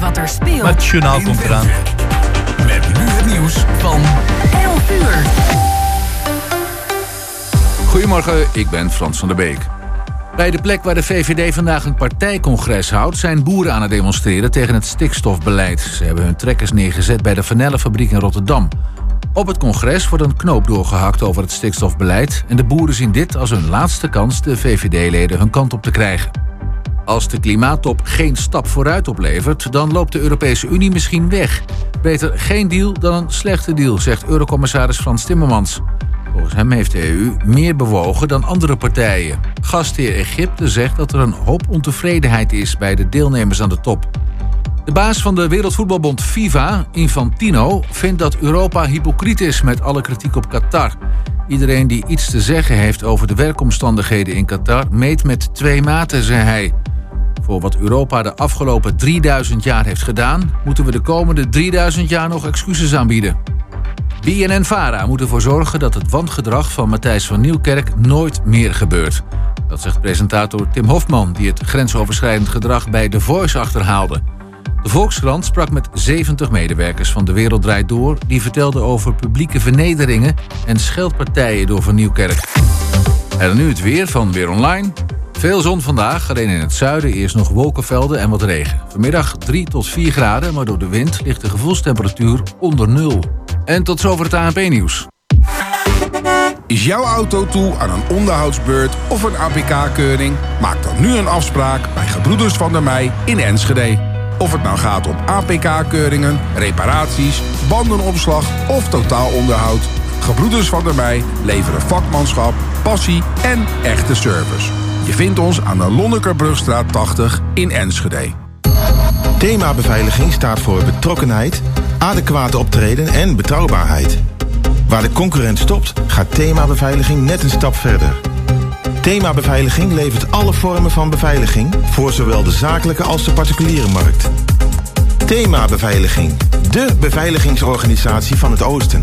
Wat er speelt. Maar het journaal komt eraan. Met nu het nieuws van 11 uur. Goedemorgen, ik ben Frans van der Beek. Bij de plek waar de VVD vandaag een partijcongres houdt... zijn boeren aan het demonstreren tegen het stikstofbeleid. Ze hebben hun trekkers neergezet bij de Vanellenfabriek in Rotterdam. Op het congres wordt een knoop doorgehakt over het stikstofbeleid... en de boeren zien dit als hun laatste kans de VVD-leden hun kant op te krijgen. Als de klimaattop geen stap vooruit oplevert... dan loopt de Europese Unie misschien weg. Beter geen deal dan een slechte deal, zegt Eurocommissaris Frans Timmermans... Volgens hem heeft de EU meer bewogen dan andere partijen. Gastheer Egypte zegt dat er een hoop ontevredenheid is bij de deelnemers aan de top. De baas van de Wereldvoetbalbond FIFA, Infantino, vindt dat Europa hypocriet is met alle kritiek op Qatar. Iedereen die iets te zeggen heeft over de werkomstandigheden in Qatar meet met twee maten, zei hij. Voor wat Europa de afgelopen 3000 jaar heeft gedaan, moeten we de komende 3000 jaar nog excuses aanbieden. BNN-Vara moet ervoor zorgen dat het wangedrag van Matthijs van Nieuwkerk nooit meer gebeurt. Dat zegt presentator Tim Hofman, die het grensoverschrijdend gedrag bij The Voice achterhaalde. De Volkskrant sprak met 70 medewerkers van De Wereld Draait Door... die vertelden over publieke vernederingen en scheldpartijen door Van Nieuwkerk. En nu het weer van Weer Online. Veel zon vandaag, alleen in het zuiden eerst nog wolkenvelden en wat regen. Vanmiddag 3 tot 4 graden, maar door de wind ligt de gevoelstemperatuur onder nul. En tot zover het ANP-nieuws. Is jouw auto toe aan een onderhoudsbeurt of een APK-keuring? Maak dan nu een afspraak bij Gebroeders van der Mei in Enschede. Of het nou gaat om APK-keuringen, reparaties, bandenopslag of totaalonderhoud. Gebroeders van der Mei leveren vakmanschap, passie en echte service. Je vindt ons aan de Lonnekerbrugstraat 80 in Enschede. Thema beveiliging staat voor betrokkenheid, adequate optreden en betrouwbaarheid. Waar de concurrent stopt, gaat thema beveiliging net een stap verder. Thema beveiliging levert alle vormen van beveiliging voor zowel de zakelijke als de particuliere markt. Thema beveiliging, de beveiligingsorganisatie van het Oosten.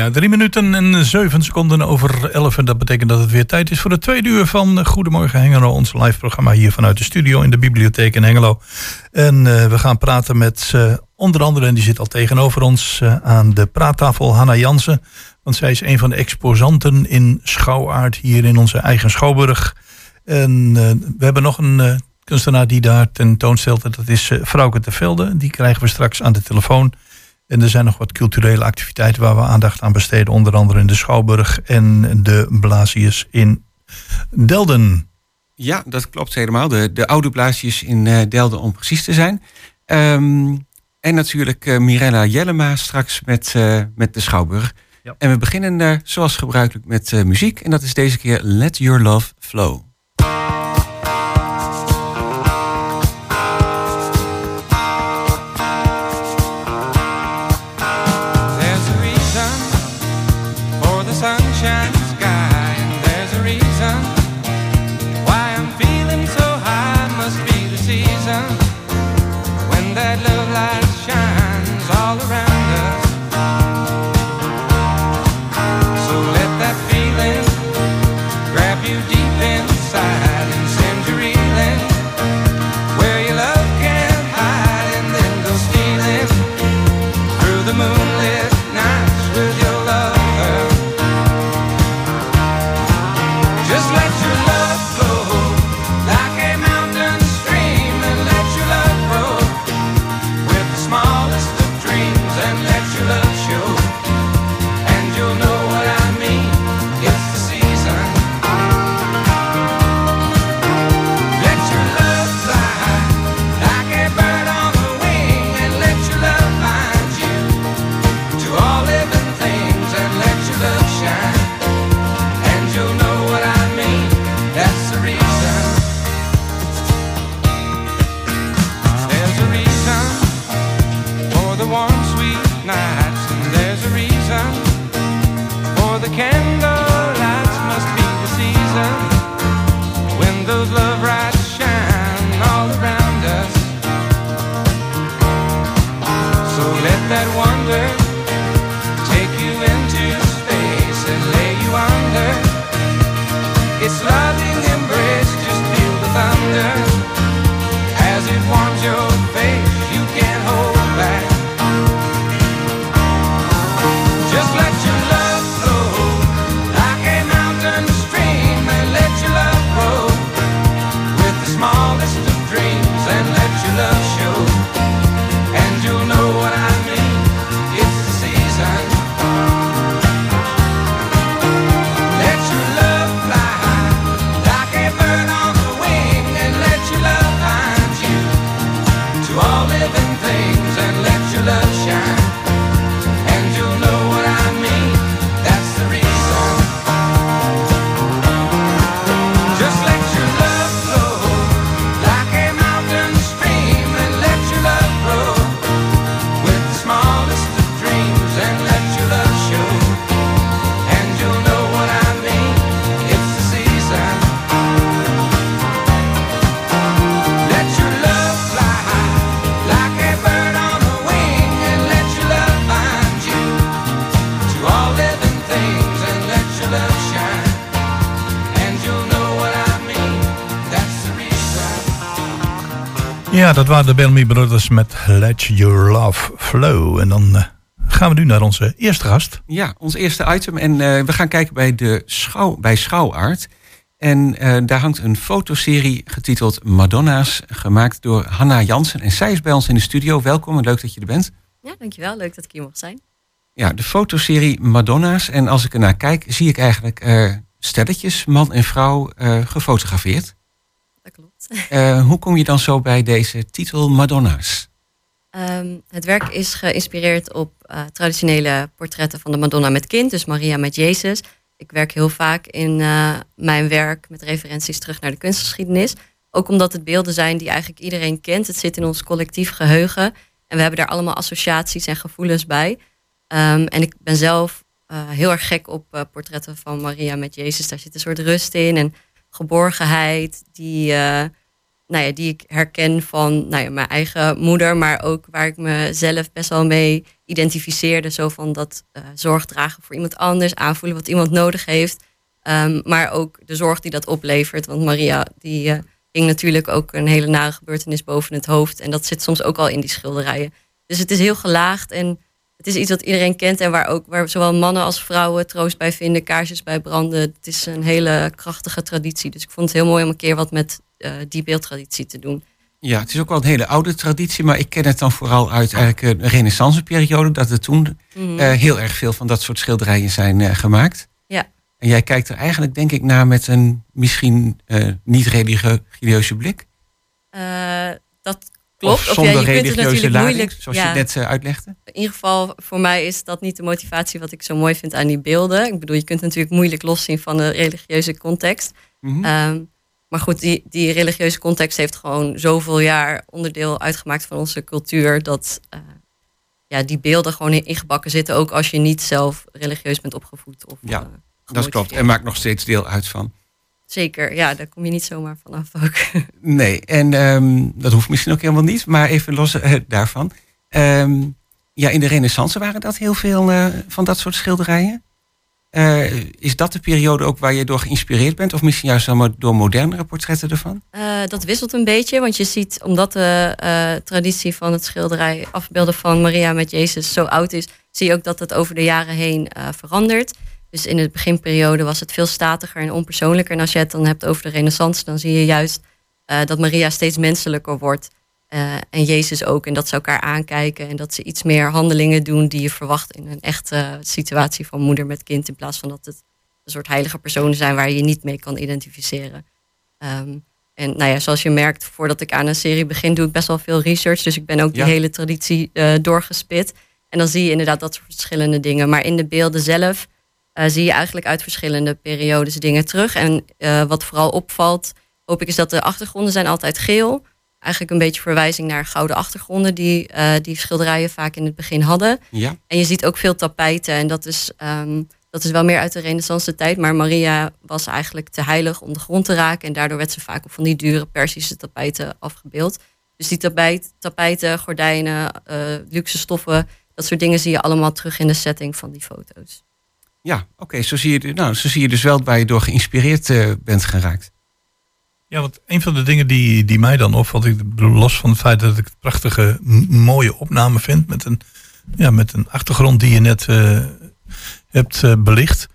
Ja, drie minuten en zeven seconden over elf. En dat betekent dat het weer tijd is voor de tweede uur van Goedemorgen Hengelo. Ons live programma hier vanuit de studio in de bibliotheek in Hengelo. En eh, we gaan praten met eh, onder andere, en die zit al tegenover ons eh, aan de praattafel, Hanna Jansen. Want zij is een van de exposanten in schouwaard hier in onze eigen Schouwburg. En eh, we hebben nog een eh, kunstenaar die daar tentoonstelt. En dat is Frauke de Velde. Die krijgen we straks aan de telefoon. En er zijn nog wat culturele activiteiten waar we aandacht aan besteden. Onder andere in de Schouwburg en de Blasius in Delden. Ja, dat klopt helemaal. De, de oude blaasjes in eh, Delden om precies te zijn. Ehm, en natuurlijk eh, Mirella Jellema straks met, eh, met de Schouwburg. Ja. En we beginnen eh, zoals gebruikelijk met eh, muziek. En dat is deze keer Let Your Love Flow. The Ja, dat waren de Bellamy Brothers met Let Your Love Flow. En dan eh, gaan we nu naar onze eerste gast. Ja, ons eerste item. En eh, we gaan kijken bij, de schouw, bij Schouwaard. En eh, daar hangt een fotoserie getiteld Madonna's, gemaakt door Hanna Jansen. En zij is bij ons in de studio. Welkom en leuk dat je er bent. Ja, dankjewel. Leuk dat ik hier mag zijn. Ja, de fotoserie Madonna's. En als ik ernaar kijk, zie ik eigenlijk eh, stelletjes, man en vrouw, eh, gefotografeerd. Eh, hoe kom je dan zo bij deze titel Madonna's? Ehm, het werk is geïnspireerd op eh, traditionele portretten van de Madonna met kind, dus Maria met Jezus. Ik werk heel vaak in eh, mijn werk met referenties terug naar de kunstgeschiedenis. Ook omdat het beelden zijn die eigenlijk iedereen kent. Het zit in ons collectief geheugen. En we hebben daar allemaal associaties en gevoelens bij. Ehm, en ik ben zelf heel erg gek op portretten van Maria met Jezus. Daar zit een soort rust in en geborgenheid die, eh, nou ja, die ik herken van nou ja, mijn eigen moeder, maar ook waar ik mezelf best wel mee identificeerde. Zo van dat eh, zorg dragen voor iemand anders, aanvoelen wat iemand nodig heeft. Ehm, maar ook de zorg die dat oplevert. Want Maria die eh, hing natuurlijk ook een hele nare gebeurtenis boven het hoofd. En dat zit soms ook al in die schilderijen. Dus het is heel gelaagd en het is iets wat iedereen kent en waar ook waar zowel mannen als vrouwen troost bij vinden, kaarsjes bij branden. Het is een hele krachtige traditie. Dus ik vond het heel mooi om een keer wat met eh, die beeldtraditie te doen. Ja, het is ook wel een hele oude traditie, maar ik ken het dan vooral uit eigenlijk een renaissanceperiode, dat er toen Mhm. eh, heel erg veel van dat soort schilderijen zijn eh, gemaakt. Ja. En jij kijkt er eigenlijk, denk ik, naar met een misschien eh, niet religieuze blik. Dat klopt. Of zonder ja, je kunt religieuze lading, moeilijk. zoals ja, je net eh, uitlegde. In ieder geval, voor mij is dat niet de motivatie wat ik zo mooi vind aan die beelden. Ik bedoel, je kunt het natuurlijk moeilijk loszien van de religieuze context. Mhm. Ehm, maar goed, die, die religieuze context heeft gewoon zoveel jaar onderdeel uitgemaakt van onze cultuur. Dat eh, ja, die beelden gewoon in- ingebakken zitten. Ook als je niet zelf religieus bent opgevoed. Of, Ja, eh, Dat klopt. En maakt nog steeds deel uit van. Zeker, ja, daar kom je niet zomaar vanaf ook. Nee, en ehm, dat hoeft misschien ook helemaal niet, maar even los eh, daarvan. Ehm, ja, in de Renaissance waren dat heel veel eh, van dat soort schilderijen. Eh, is dat de periode ook waar je door geïnspireerd bent? Of misschien juist allemaal door modernere portretten ervan? Dat wisselt een beetje, want je ziet, omdat de traditie van het schilderij afbeelden van Maria met Jezus zo oud is, zie je ook dat het over de jaren heen verandert. Dus in de beginperiode was het veel statiger en onpersoonlijker. En als je het dan hebt over de Renaissance, dan zie je juist eh, dat Maria steeds menselijker wordt. eh, en Jezus ook. En dat ze elkaar aankijken en dat ze iets meer handelingen doen die je verwacht in een echte situatie van moeder met kind. In plaats van dat het een soort heilige personen zijn waar je je niet mee kan identificeren. Ehm, en nou ja, zoals je merkt, voordat ik aan een serie begin, doe ik best wel veel research. Dus ik ben ook die hele traditie eh, doorgespit. En dan zie je inderdaad dat soort verschillende dingen. Maar in de beelden zelf eh, zie je eigenlijk uit verschillende periodes dingen terug. En eh, wat vooral opvalt, hoop ik, is dat de achtergronden zijn altijd geel. eigenlijk een beetje verwijzing naar gouden achtergronden die eh, die schilderijen vaak in het begin hadden. Ja. En je ziet ook veel tapijten en dat is, ehm, dat is wel meer uit de renaissance tijd. Maar Maria was eigenlijk te heilig om de grond te raken. En daardoor werd ze vaak op van die dure Persische tapijten afgebeeld. Dus die tapijt, tapijten, gordijnen, luxe stoffen, dat soort dingen zie je allemaal terug in de setting van die foto's. Ja, oké. zo, zie je, nou, zo zie je dus wel waar je door geïnspireerd eh, bent geraakt. Ja, want een van de dingen die, die mij dan opvalt, ik bedoel, los van het feit dat ik het prachtige, mooie opname vind met een, ja, met een achtergrond die je net eh, hebt eh, belicht.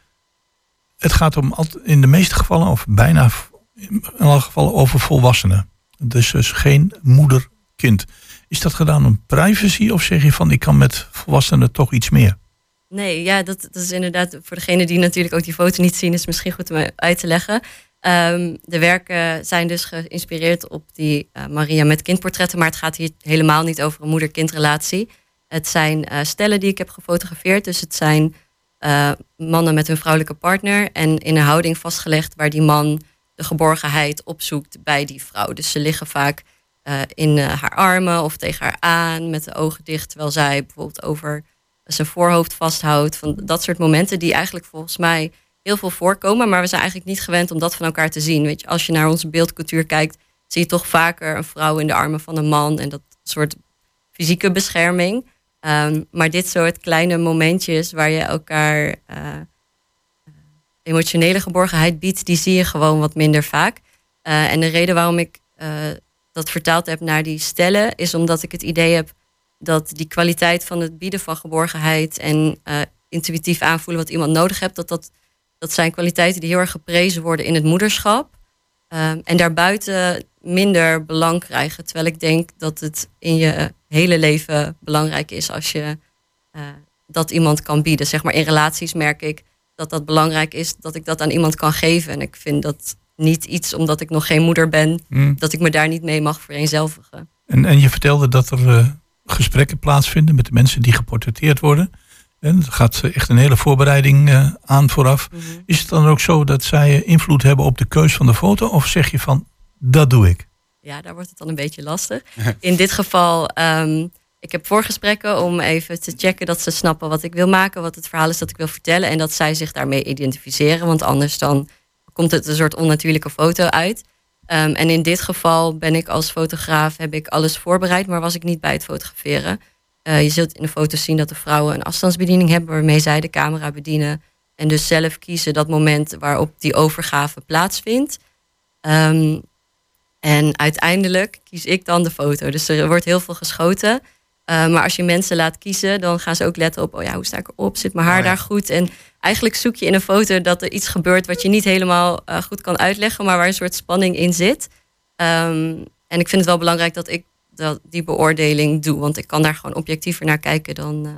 Het gaat om in de meeste gevallen, of bijna in alle gevallen, over volwassenen. Dus, dus geen moeder-kind. Is dat gedaan om privacy of zeg je van ik kan met volwassenen toch iets meer? Nee, ja, dat, dat is inderdaad voor degene die natuurlijk ook die foto niet zien, is misschien goed om uit te leggen. Ehm, de werken zijn dus geïnspireerd op die eh, Maria met kindportretten, maar het gaat hier helemaal niet over een moeder-kindrelatie. Het zijn eh, stellen die ik heb gefotografeerd, dus het zijn eh, mannen met hun vrouwelijke partner en in een houding vastgelegd waar die man de geborgenheid opzoekt bij die vrouw. Dus ze liggen vaak in haar armen of tegen haar aan met de ogen dicht, terwijl zij bijvoorbeeld over zijn voorhoofd vasthoudt. Van dat soort momenten die eigenlijk volgens mij heel veel voorkomen. Maar we zijn eigenlijk niet gewend om dat van elkaar te zien. Weet als je naar onze beeldcultuur kijkt, zie je toch vaker een vrouw in de armen van een man. En dat soort fysieke bescherming. Ehm, maar dit soort kleine momentjes waar je elkaar eh, emotionele geborgenheid biedt, die zie je gewoon wat minder vaak. Eh, en de reden waarom ik eh, dat vertaald heb naar die stellen, is omdat ik het idee heb dat die kwaliteit van het bieden van geborgenheid en eh, intuïtief aanvoelen wat iemand nodig hebt, dat, dat, dat zijn kwaliteiten die heel erg geprezen worden in het moederschap. Ehm, en daarbuiten minder belang krijgen. Terwijl ik denk dat het in je hele leven belangrijk is als je eh, dat iemand kan bieden. Zeg maar in relaties merk ik dat dat belangrijk is dat ik dat aan iemand kan geven. En ik vind dat niet iets omdat ik nog geen moeder ben, Mm. dat ik me daar niet mee mag vereenzelvigen. En, en je vertelde dat er eh, gesprekken plaatsvinden met de mensen die geportretteerd worden. En er gaat eh, echt een hele voorbereiding eh, aan vooraf. Is het dan ook zo dat zij eh, invloed hebben op de keus van de foto? Of zeg je van, dat doe ik? Ja, daar wordt het dan een beetje lastig. In dit geval, ehm, ik heb voorgesprekken om even te checken dat ze snappen wat ik wil maken, wat het verhaal is dat ik wil vertellen en dat zij zich daarmee identificeren, want anders dan komt het een soort onnatuurlijke foto uit. Ehm, en in dit geval ben ik als fotograaf, heb ik alles voorbereid, maar was ik niet bij het fotograferen. Eh, je zult in de foto's zien dat de vrouwen een afstandsbediening hebben waarmee zij de camera bedienen en dus zelf kiezen dat moment waarop die overgave plaatsvindt. Ehm, en uiteindelijk kies ik dan de foto. Dus er wordt heel veel geschoten. Uh, maar als je mensen laat kiezen, dan gaan ze ook letten op... oh ja, hoe sta ik erop? Zit mijn haar Oh ja. daar goed? En eigenlijk zoek je in een foto dat er iets gebeurt... wat je niet helemaal uh, goed kan uitleggen... maar waar een soort spanning in zit. Um, en ik vind het wel belangrijk dat ik dat, die beoordeling doe. Want ik kan daar gewoon objectiever naar kijken... dan uh,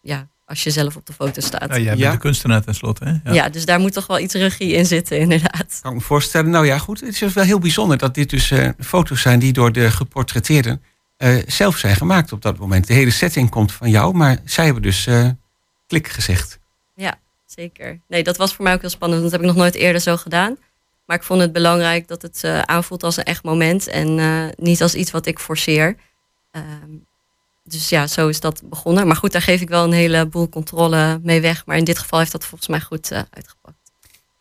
ja, als je zelf op de foto staat. Ja, jij bent Ja. de kunstenaar tenslotte. Hè? Ja. ja, dus daar moet toch wel iets regie in zitten, inderdaad. Kan ik me voorstellen. Nou ja, goed. Het is wel heel bijzonder dat dit dus eh, foto's zijn die door de geportretteerden eh, zelf zijn gemaakt op dat moment. De hele setting komt van jou, maar zij hebben dus eh, klik gezegd. Ja, zeker. Nee, dat was voor mij ook heel spannend. want Dat heb ik nog nooit eerder zo gedaan. Maar ik vond het belangrijk dat het uh, aanvoelt als een echt moment en niet als iets wat ik forceer. Uh, dus ja, zo is dat begonnen. Maar goed, daar geef ik wel een heleboel controle mee weg. Maar in dit geval heeft dat volgens mij goed uitgepakt.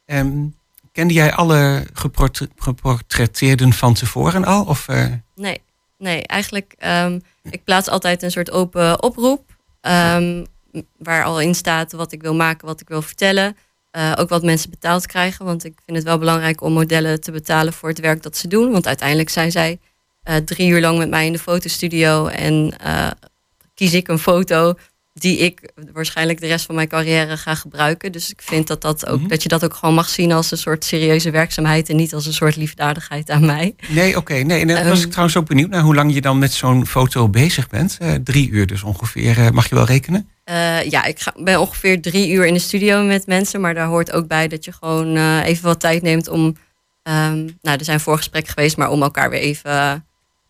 Um, kende jij alle geportre geportretteerden van tevoren al? Of. Nee, nee, eigenlijk. Um, ik plaats altijd een soort open oproep. Um, waar al in staat wat ik wil maken, wat ik wil vertellen. Uh, ook wat mensen betaald krijgen. Want ik vind het wel belangrijk om modellen te betalen voor het werk dat ze doen. Want uiteindelijk zijn zij uh, drie uur lang met mij in de fotostudio. En uh, kies ik een foto die ik waarschijnlijk de rest van mijn carrière ga gebruiken. Dus ik vind dat, dat, ook, mm -hmm. dat je dat ook gewoon mag zien als een soort serieuze werkzaamheid. En niet als een soort liefdadigheid aan mij. Nee, oké. Okay, nee, en um, was ik trouwens ook benieuwd naar hoe lang je dan met zo'n foto bezig bent. drie uur dus ongeveer. mag je wel rekenen? Uh, ja, ik ga, ben ongeveer drie uur in de studio met mensen. Maar daar hoort ook bij dat je gewoon even wat tijd neemt om. Um, nou, er zijn voorgesprekken geweest, maar om elkaar weer even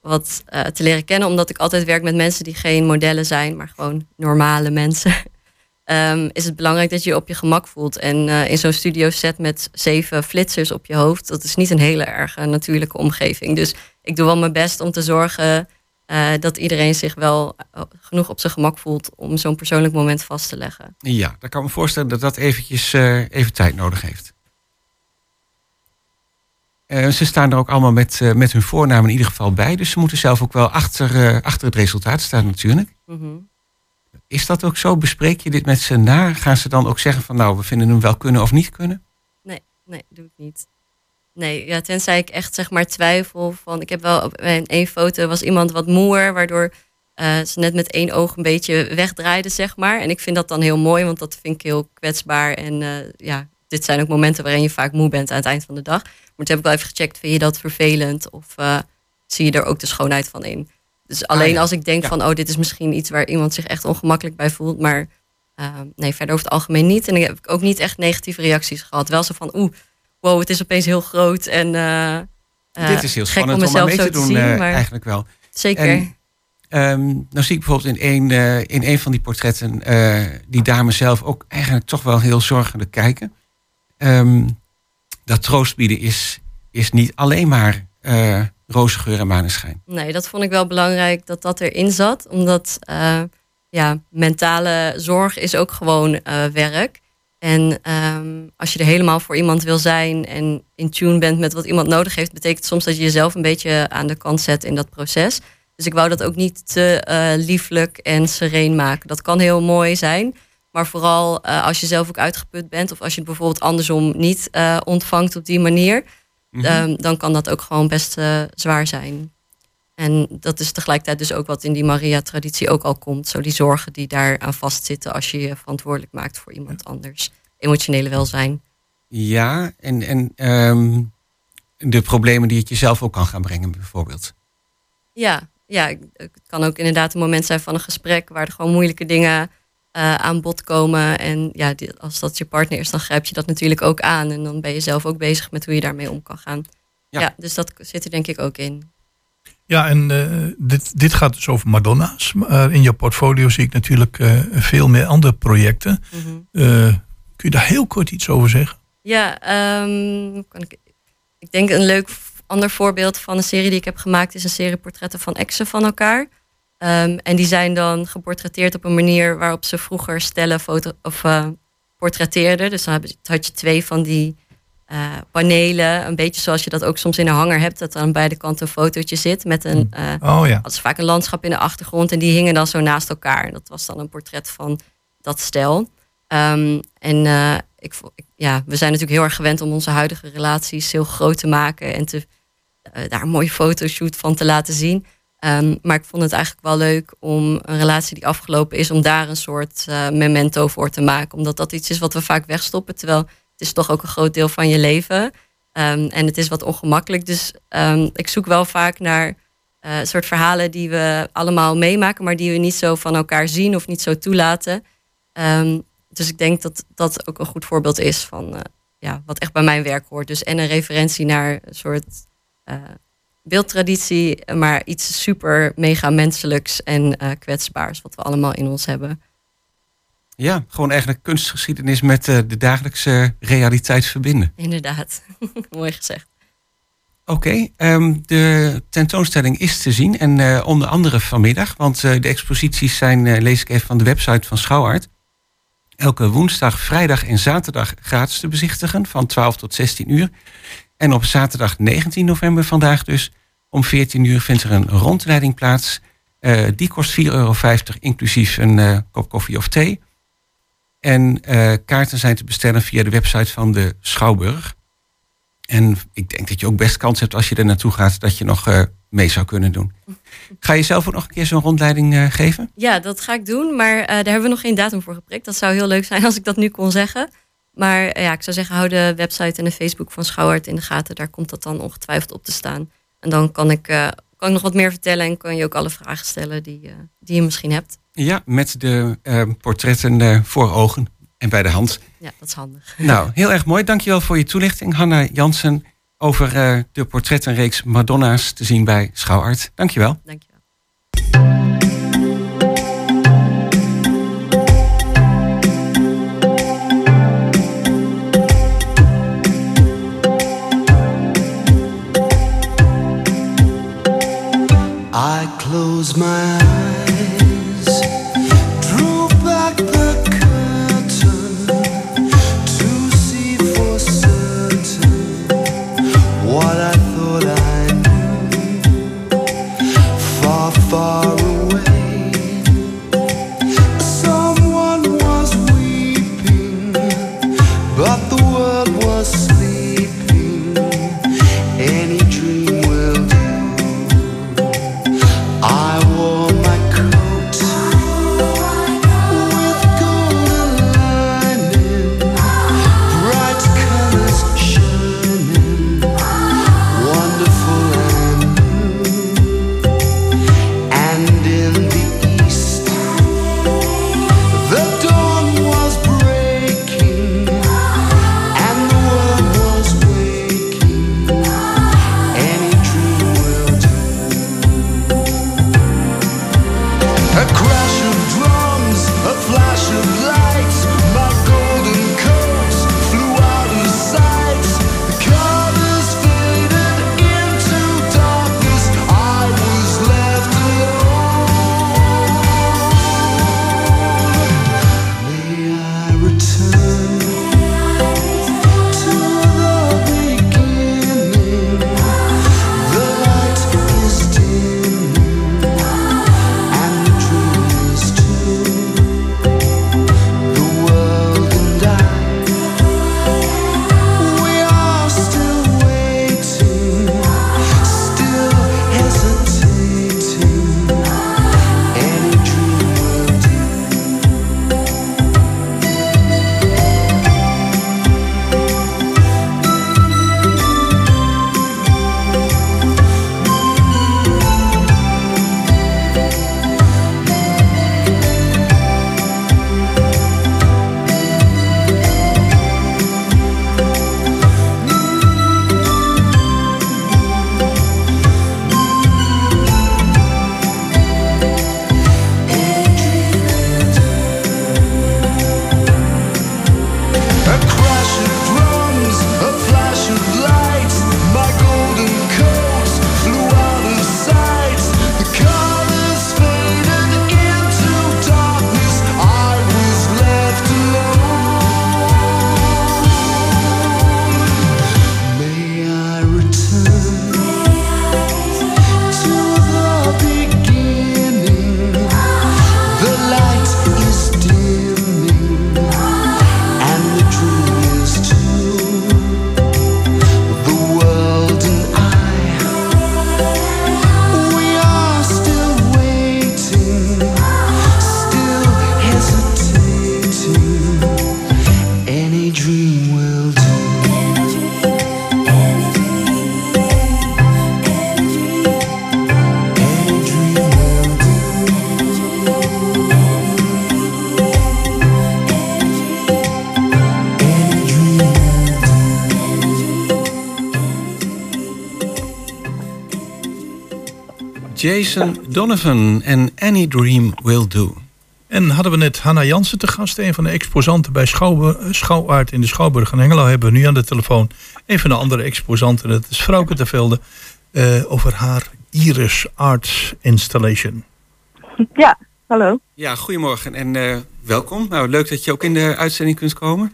wat te leren kennen. Omdat ik altijd werk met mensen die geen modellen zijn, maar gewoon normale mensen. um, is het belangrijk dat je je op je gemak voelt. En in zo'n studio set met zeven flitsers op je hoofd, dat is niet een hele erg natuurlijke omgeving. Dus ik doe wel mijn best om te zorgen eh, dat iedereen zich wel eh, genoeg op zijn gemak voelt om zo'n persoonlijk moment vast te leggen. Ja, dan kan ik me voorstellen dat dat eventjes eh, even tijd nodig heeft. Eh, ze staan er ook allemaal met, eh, met hun voornaam in ieder geval bij. Dus ze moeten zelf ook wel achter, eh, achter het resultaat staan natuurlijk. Mhm. Is dat ook zo? Bespreek je dit met ze na? Gaan ze dan ook zeggen van nou, we vinden hem wel kunnen of niet kunnen? Nee, nee, doe ik niet. Nee, ja, tenzij ik echt zeg maar twijfel van... Ik heb wel op in één foto was iemand wat moer, waardoor ze net met één oog een beetje wegdraaide, zeg maar. En ik vind dat dan heel mooi, want dat vind ik heel kwetsbaar. En ja, dit zijn ook momenten waarin je vaak moe bent aan het eind van de dag. Maar toen heb ik wel even gecheckt, vind je dat vervelend? Of eh, zie je er ook de schoonheid van in? Dus alleen Ah, ja. als ik denk Ja. van, oh, dit is misschien iets waar iemand zich echt ongemakkelijk bij voelt. Maar eh, nee, verder over het algemeen niet. En ik heb ook niet echt negatieve reacties gehad. Wel zo van, oeh, wow, het is opeens heel groot. En eh, eh, Dit is heel spannend om mezelf mee zo te doen zien, eh, maar eigenlijk wel. Zeker. En, ehm, nou zie ik bijvoorbeeld in één, eh, in één van die portretten die dame zelf ook eigenlijk toch wel heel zorgelijk kijken. Ehm, dat troost bieden is, is niet alleen maar eh roze geur en maneschijn. Nee, dat vond ik wel belangrijk dat dat erin zat. Omdat eh, ja, mentale zorg is ook gewoon eh, werk. En ehm, als je er helemaal voor iemand wil zijn en in tune bent met wat iemand nodig heeft, betekent soms dat je jezelf een beetje aan de kant zet in dat proces. Dus ik wou dat ook niet te eh, lieflijk en sereen maken. Dat kan heel mooi zijn. Maar vooral eh, als je zelf ook uitgeput bent, of als je het bijvoorbeeld andersom niet eh, ontvangt op die manier, Ehm, dan kan dat ook gewoon best eh, zwaar zijn. En dat is tegelijkertijd dus ook wat in die Maria-traditie ook al komt. Zo die zorgen die daar aan vastzitten als je je verantwoordelijk maakt voor iemand anders. Emotionele welzijn. Ja, en, en ehm, de problemen die het jezelf ook kan gaan brengen bijvoorbeeld. Ja, ja, het kan ook inderdaad een moment zijn van een gesprek waar er gewoon moeilijke dingen eh, aan bod komen. En ja, die- als dat je partner is, dan grijp je dat natuurlijk ook aan. En dan ben je zelf ook bezig met hoe je daarmee om kan gaan. Ja. Ja, dus dat zit er denk ik ook in. Ja, en eh, dit, dit gaat dus over Madonna's. Maar in je portfolio zie ik natuurlijk eh, veel meer andere projecten. Mhm. Kun je daar heel kort iets over zeggen? Ja, ehm, kan ik, ik denk een leuk ander voorbeeld van een serie die ik heb gemaakt is een serie portretten van exen van elkaar. Ehm, en die zijn dan geportretteerd op een manier waarop ze vroeger stellen foto of eh, portretteerden. Dus dan had je twee van die eh, panelen, een beetje zoals je dat ook soms in een hanger hebt, dat aan beide kanten een fotootje zit met een eh, Oh ja. dat is vaak een landschap in de achtergrond en die hingen dan zo naast elkaar. En dat was dan een portret van dat stel. Ehm, en ik, ja, we zijn natuurlijk heel erg gewend om onze huidige relaties heel groot te maken en te, daar een mooie fotoshoot van te laten zien. Ehm, maar ik vond het eigenlijk wel leuk om een relatie die afgelopen is, om daar een soort eh, memento voor te maken. Omdat dat iets is wat we vaak wegstoppen. Terwijl het is toch ook een groot deel van je leven. Ehm, en het is wat ongemakkelijk. Dus ehm, ik zoek wel vaak naar eh, soort verhalen die we allemaal meemaken, maar die we niet zo van elkaar zien of niet zo toelaten. Dus ik denk dat dat ook een goed voorbeeld is van eh, ja, wat echt bij mijn werk hoort. Dus en een referentie naar een soort beeldtraditie, maar iets super mega menselijks en eh, kwetsbaars, wat we allemaal in ons hebben. Ja, gewoon eigenlijk kunstgeschiedenis met eh, de dagelijkse realiteit verbinden. Inderdaad, mooi gezegd. Oké, ehm, de tentoonstelling is te zien en eh, onder andere vanmiddag, want de exposities zijn, lees ik even van de website van Schouwart, elke woensdag, vrijdag en zaterdag gratis te bezichtigen van 12 tot 16 uur. En op zaterdag 19 november vandaag dus om 14 uur vindt er een rondleiding plaats. Eh, die kost 4,50 euro inclusief een eh, kop koffie of thee. En eh, kaarten zijn te bestellen via de website van de Schouwburg. En ik denk dat je ook best kans hebt als je er naartoe gaat dat je nog mee zou kunnen doen. Ga je zelf ook nog een keer zo'n rondleiding geven? Ja, dat ga ik doen, maar daar hebben we nog geen datum voor geprikt. Dat zou heel leuk zijn als ik dat nu kon zeggen. Maar eh, ja, ik zou zeggen, hou de website en de Facebook van Schouwart in de gaten. Daar komt dat dan ongetwijfeld op te staan. En dan kan ik, eh, kan ik nog wat meer vertellen en kan je ook alle vragen stellen die, eh, die je misschien hebt. Ja, met de eh, portretten voor ogen en bij de hand. Ja, dat is handig. Nou, heel erg mooi. Dankjewel voor je toelichting, Hanna Jansen, over de portrettenreeks Madonna's te zien bij Schouwart. Dankjewel. Dankjewel. Closed my eyes, drew back the curtain to see for certain what I thought I knew. Far, far Jason Donovan en Any Dream Will Do. En hadden we net Hanna Jansen te gast, een van de exposanten bij Schouw, Schouwaard in de Schouwburg in Hengelo. Hebben we nu aan de telefoon een van de andere exposanten, dat is Frauke ter Velde, eh, over haar Iris Arts Installation. Ja, hallo. Ja, goedemorgen en eh, welkom. Nou, leuk dat je ook in de uitzending kunt komen.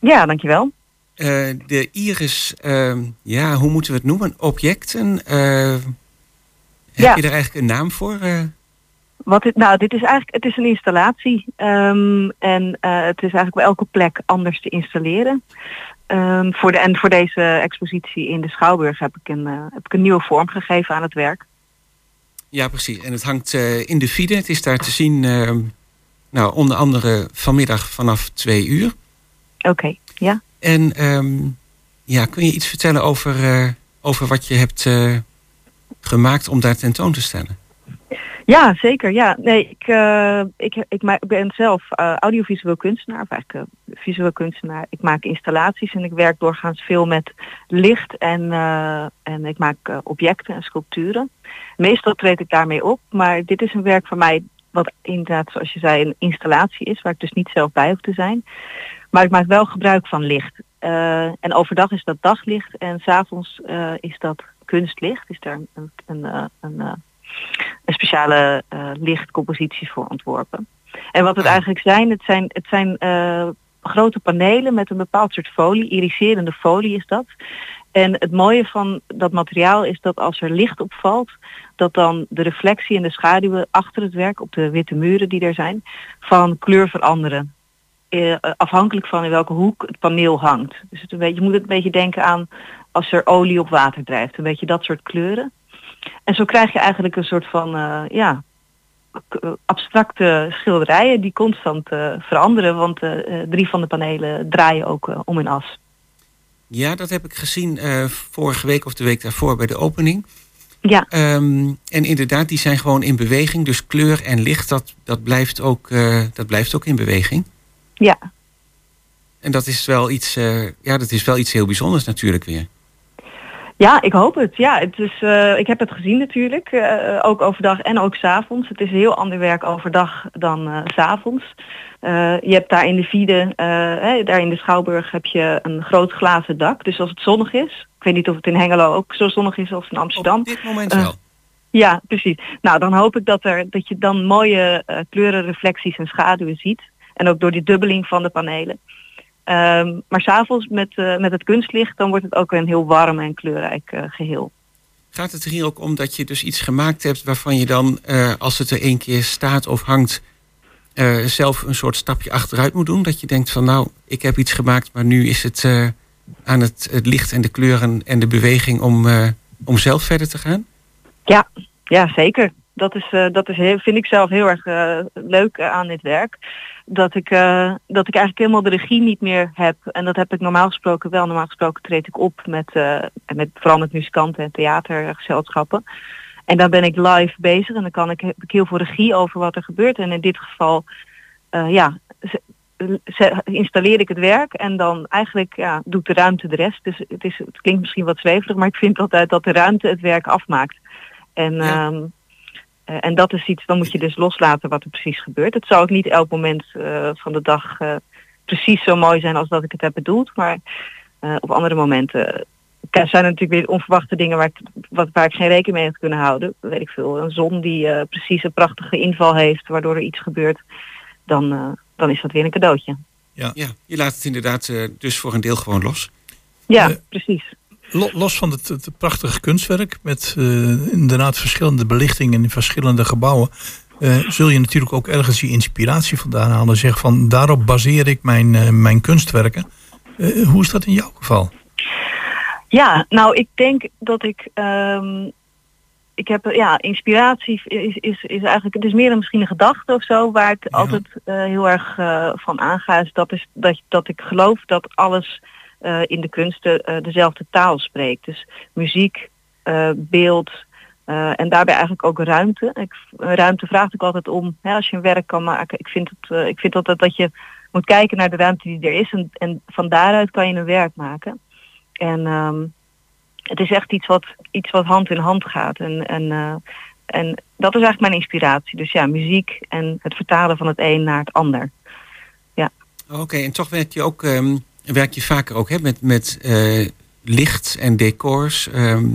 Ja, dankjewel. Eh, de Iris, eh, ja, hoe moeten we het noemen? Objecten. Heb Ja. je er eigenlijk een naam voor? eh? Wat dit, nou, dit is eigenlijk het is een installatie. ehm, en eh, het is eigenlijk op elke plek anders te installeren. Ehm, voor de, en voor deze expositie in de Schouwburg heb ik een, eh, heb ik een nieuwe vorm gegeven aan het werk. Ja, precies. En het hangt in de Fide. Het is daar te zien, eh, nou, onder andere vanmiddag vanaf twee uur. Oké, ja. En ehm, ja, kun je iets vertellen over, over wat je hebt gemaakt om daar tentoon te stellen? Ja, zeker. Ja, nee, ik, eh, ik, ik, ben zelf eh, audiovisueel kunstenaar, of eigenlijk eh, visueel kunstenaar. Ik maak installaties en ik werk doorgaans veel met licht en, en ik maak objecten en sculpturen. Meestal treed ik daarmee op, maar dit is een werk van mij wat inderdaad, zoals je zei, een installatie is, waar ik dus niet zelf bij hoef te zijn. Maar ik maak wel gebruik van licht. En overdag is dat daglicht en s'avonds is dat kunstlicht. Is daar een, een, eh, een, eh, en speciale eh, lichtcomposities voor ontworpen. En wat het eigenlijk zijn, het zijn, het zijn grote panelen met een bepaald soort folie, iriserende folie is dat. En het mooie van dat materiaal is dat als er licht opvalt, dat dan de reflectie en de schaduwen achter het werk op de witte muren die er zijn, van kleur veranderen. Eh, afhankelijk van in welke hoek het paneel hangt. Dus het een beetje, je moet het een beetje denken aan als er olie op water drijft. Een beetje dat soort kleuren. En zo krijg je eigenlijk een soort van eh, ja, eh, abstracte schilderijen die constant eh, veranderen. Want drie van de panelen draaien ook om in as. Ja, dat heb ik gezien vorige week of de week daarvoor bij de opening. Ja. Ehm, en inderdaad, die zijn gewoon in beweging. Dus kleur en licht, dat, dat, blijft, ook, dat blijft ook in beweging. Ja, En dat is wel iets, ja, dat is wel iets heel bijzonders natuurlijk weer. Ja, ik hoop het. Ja, het is, eh, ik heb het gezien natuurlijk, eh, ook overdag en ook s'avonds. Het is heel ander werk overdag dan s s'avonds. Eh, je hebt daar in de hè, daar in de Schouwburg heb je een groot glazen dak. Dus als het zonnig is, ik weet niet of het in Hengelo ook zo zonnig is als in Amsterdam. Op dit moment wel. Ja, precies. Nou, dan hoop ik dat, er, dat je dan mooie eh, kleurenreflecties en schaduwen ziet. En ook door die dubbeling van de panelen. Ehm, maar s'avonds met, eh, met het kunstlicht, dan wordt het ook een heel warm en kleurrijk eh, geheel. Gaat het er hier ook om dat je dus iets gemaakt hebt waarvan je dan, eh, als het er één keer staat of hangt, zelf een soort stapje achteruit moet doen? Dat je denkt van nou, ik heb iets gemaakt, maar nu is het aan het, het licht en de kleuren en de beweging om, om zelf verder te gaan? Ja, ja zeker. Dat, is, eh, dat is heel, vind ik zelf heel erg eh, leuk eh, aan dit werk. Dat ik, dat ik eigenlijk helemaal de regie niet meer heb. En dat heb ik normaal gesproken wel. Normaal gesproken treed ik op met, met vooral met muzikanten en theatergezelschappen. En dan ben ik live bezig en dan kan ik, heb ik heel veel regie over wat er gebeurt. En in dit geval ja, installeer ik het werk en dan eigenlijk ja, doet de ruimte de rest. Dus het, is, het klinkt misschien wat zweverig, maar ik vind altijd dat de ruimte het werk afmaakt. En, ehm, eh, en dat is iets, dan moet je dus loslaten wat er precies gebeurt. Het zal ook niet elk moment eh, van de dag eh, precies zo mooi zijn als dat ik het heb bedoeld. Maar eh, op andere momenten eh, zijn er natuurlijk weer onverwachte dingen waar ik, wat, waar ik geen rekening mee had kunnen houden. Weet ik veel, een zon die eh, precies een prachtige inval heeft, waardoor er iets gebeurt. Dan, eh, dan is dat weer een cadeautje. Ja. ja je laat het inderdaad eh, dus voor een deel gewoon los. Ja, Eh, precies. Lo- Los van het, het prachtige kunstwerk met eh, inderdaad verschillende belichtingen in verschillende gebouwen, eh, zul je natuurlijk ook ergens die inspiratie vandaan halen. Zeg van daarop baseer ik mijn, eh, mijn kunstwerken. Hoe is dat in jouw geval? Ja, nou ik denk dat ik. ehm, ik heb ja, inspiratie is, is, is eigenlijk. Het is meer dan misschien een gedachte of zo, waar ik altijd heel erg van aanga. Is dat, is dat, dat ik geloof dat alles eh, in de kunsten eh, dezelfde taal spreekt. Dus muziek, eh, beeld. en daarbij eigenlijk ook ruimte. Ik, ruimte vraagt ook altijd om, hè, als je een werk kan maken. Ik vind, het, ik vind altijd dat je moet kijken naar de ruimte die er is. En, en van daaruit kan je een werk maken. En ehm, het is echt iets wat, iets wat hand in hand gaat. En, en, en dat is eigenlijk mijn inspiratie. Dus ja, muziek en het vertalen van het een naar het ander. Ja, Oké, en toch werk je ook, ehm, werk je vaker ook hè, met, met eh, licht en decors, ehm,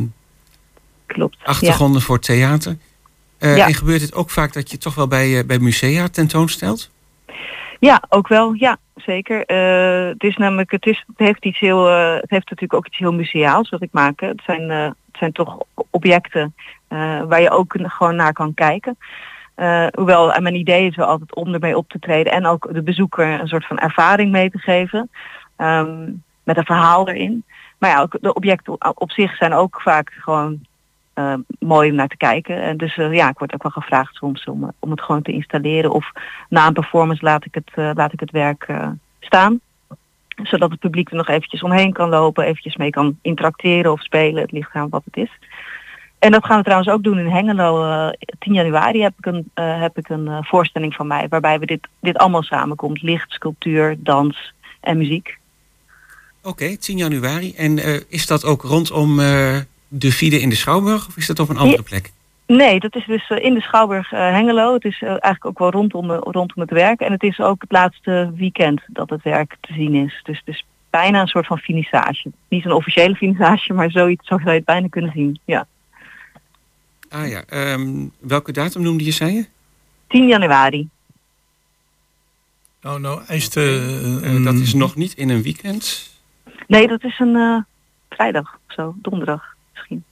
klopt. achtergronden voor theater. Eh, Ja. En gebeurt het ook vaak dat je toch wel bij, eh, bij musea tentoonstelt? Ja, ook wel. Ja, zeker. Het is namelijk, het, is, het heeft iets heel, het heeft natuurlijk ook iets heel museaals wat ik maak. hè. Het zijn, het zijn toch objecten waar je ook gewoon naar kan kijken. Hoewel mijn idee is wel altijd om ermee op te treden en ook de bezoeker een soort van ervaring mee te geven. Ehm, met een verhaal erin. Maar ja, ook de objecten op zich zijn ook vaak gewoon eh, mooi om naar te kijken. En dus eh, ja, ik word ook wel gevraagd soms om, eh, om het gewoon te installeren. Of na een performance laat ik het, eh, laat ik het werk staan. Zodat het publiek er nog eventjes omheen kan lopen, eventjes mee kan interacteren of spelen. Het ligt aan wat het is. En dat gaan we trouwens ook doen in Hengelo. eh 10 januari heb ik een, heb ik een voorstelling van mij waarbij we dit, dit allemaal samenkomt. Licht, sculptuur, dans en muziek. Oké, 10 januari. En eh, is dat ook rondom eh, de Vide in de Schouwburg of is dat op een andere plek? Nee, dat is dus eh, in de Schouwburg eh, Hengelo. Het is eigenlijk ook wel rondom, rondom het werk. En het is ook het laatste weekend dat het werk te zien is. Dus het is bijna een soort van finissage. Niet een officiële finissage, maar zoiets, zo zou je het bijna kunnen zien. Ja. Ah ja, ehm, welke datum noemde je, zei je? 10 januari. Nou, nou, eist eh, Eh, dat is nog niet in een weekend. Nee, dat is een eh, vrijdag of zo, donderdag misschien.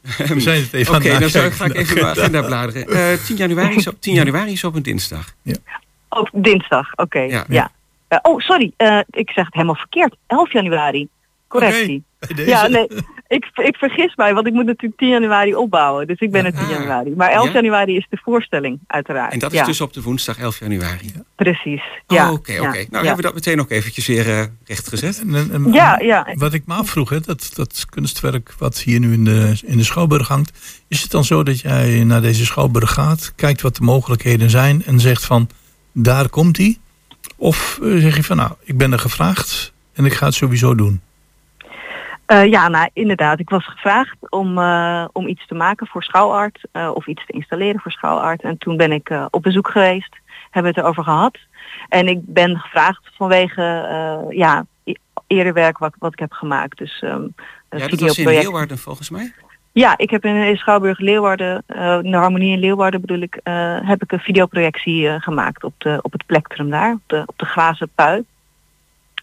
We zijn het even Oké, aan het dan zou- nakijken. ga ik even mijn agenda bladeren. Eh 10, januari is op, 10 januari is op een dinsdag. Oh, dinsdag, oké. Ja. Ja. Eh, oh, sorry, eh, ik zeg het helemaal verkeerd. 11 januari. Correctie. Deze. Ja, nee, ik, ik vergis mij, want ik moet natuurlijk 10 januari opbouwen. Dus ik ben er 10 Ah. januari. Maar 11 Ja? januari is de voorstelling, uiteraard. En dat is ja, dus op de woensdag 11 januari. Precies. Oh, Ja, Oké, ja, oké. Nou ja. hebben we dat meteen ook eventjes weer eh, rechtgezet. En- en- en- Ja, ja. Wat ik me afvroeg, hè, dat, dat kunstwerk wat hier nu in de, in de Schouwburg hangt. Is het dan zo dat jij naar deze Schouwburg gaat, kijkt wat de mogelijkheden zijn en zegt van daar komt hij? Of eh, zeg je van nou, ik ben er gevraagd en ik ga het sowieso doen? Eh, ja, nou inderdaad. Ik was gevraagd om, eh, om iets te maken voor schouwart eh, of iets te installeren voor schouwart. En toen ben ik op bezoek geweest, hebben we het erover gehad. En ik ben gevraagd vanwege ja, e- eerder werk wat, wat ik heb gemaakt. Dus een Ja, dat was in. Leeuwarden volgens mij. Ja, ik heb in, Schouwburg Leeuwarden, in de Harmonie in Leeuwarden bedoel ik, heb ik een videoprojectie gemaakt op, de, op het plektrum daar, op de, op de glazen pui.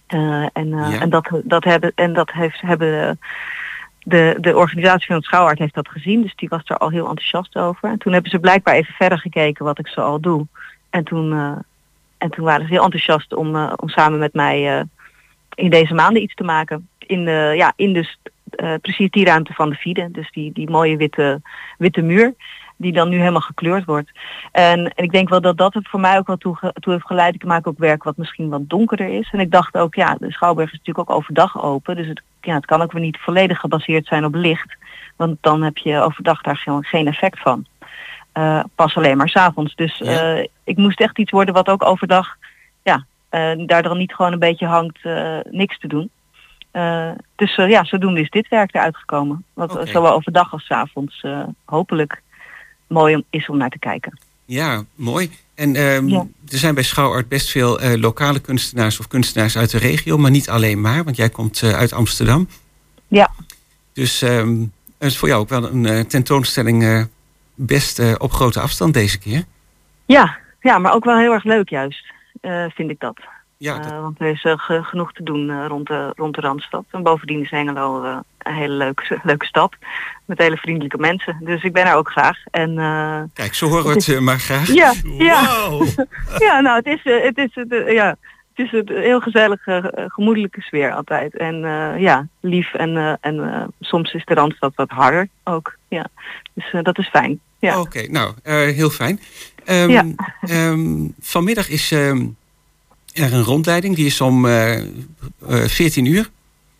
Eh, en, eh, Ja. en dat, dat, hebben, en dat heeft, hebben de, de organisatie van het Schouwart heeft dat gezien, dus die was er al heel enthousiast over. En toen hebben ze blijkbaar even verder gekeken wat ik zo al doe. En toen, eh, en toen waren ze heel enthousiast om, om samen met mij in deze maanden iets te maken. In, de, ja, in dus precies die ruimte van de Fide. Dus die, die mooie witte, witte muur. Die dan nu helemaal gekleurd wordt. En, en ik denk wel dat dat het voor mij ook wel toe, toe heeft geleid. Ik maak ook werk wat misschien wat donkerder is. En ik dacht ook, ja, de Schouwburg is natuurlijk ook overdag open. Dus het, ja, het kan ook weer niet volledig gebaseerd zijn op licht. Want dan heb je overdag daar gewoon geen effect van. Eh, pas alleen maar s'avonds. Dus Ja. eh, ik moest echt iets worden wat ook overdag ja, eh, daar dan niet gewoon een beetje hangt niks te doen. Dus ja, zodoende is dit werk eruit gekomen. Wat zowel overdag als 's avonds hopelijk mooi om, is om naar te kijken. Ja, mooi. En ehm, Ja. er zijn bij Schouwart best veel eh, lokale kunstenaars of kunstenaars uit de regio, maar niet alleen maar, want jij komt eh, uit Amsterdam. Ja. Dus ehm, het is voor jou ook wel een eh, tentoonstelling best op grote afstand deze keer. Ja, ja, maar ook wel heel erg leuk juist, vind ik dat. Ja, dat- want er is ge- genoeg te doen rond, de, rond de Randstad. En bovendien is Hengelo een hele leuke, leuke stad. Met hele vriendelijke mensen. Dus ik ben er ook graag. En, eh, Kijk, zo horen we het maar graag. ja, ja. Ja, nou, het is, eh, het is, het, eh, ja, het is een heel gezellige, gemoedelijke sfeer altijd. En ja, lief. En, en soms is de Randstad wat harder ook. Ja. Dus dat is fijn. Ja. Oké, nou, heel fijn. Ehm, Ja. ehm, vanmiddag is ehm, er een rondleiding. Die is om eh, eh, 14 uur.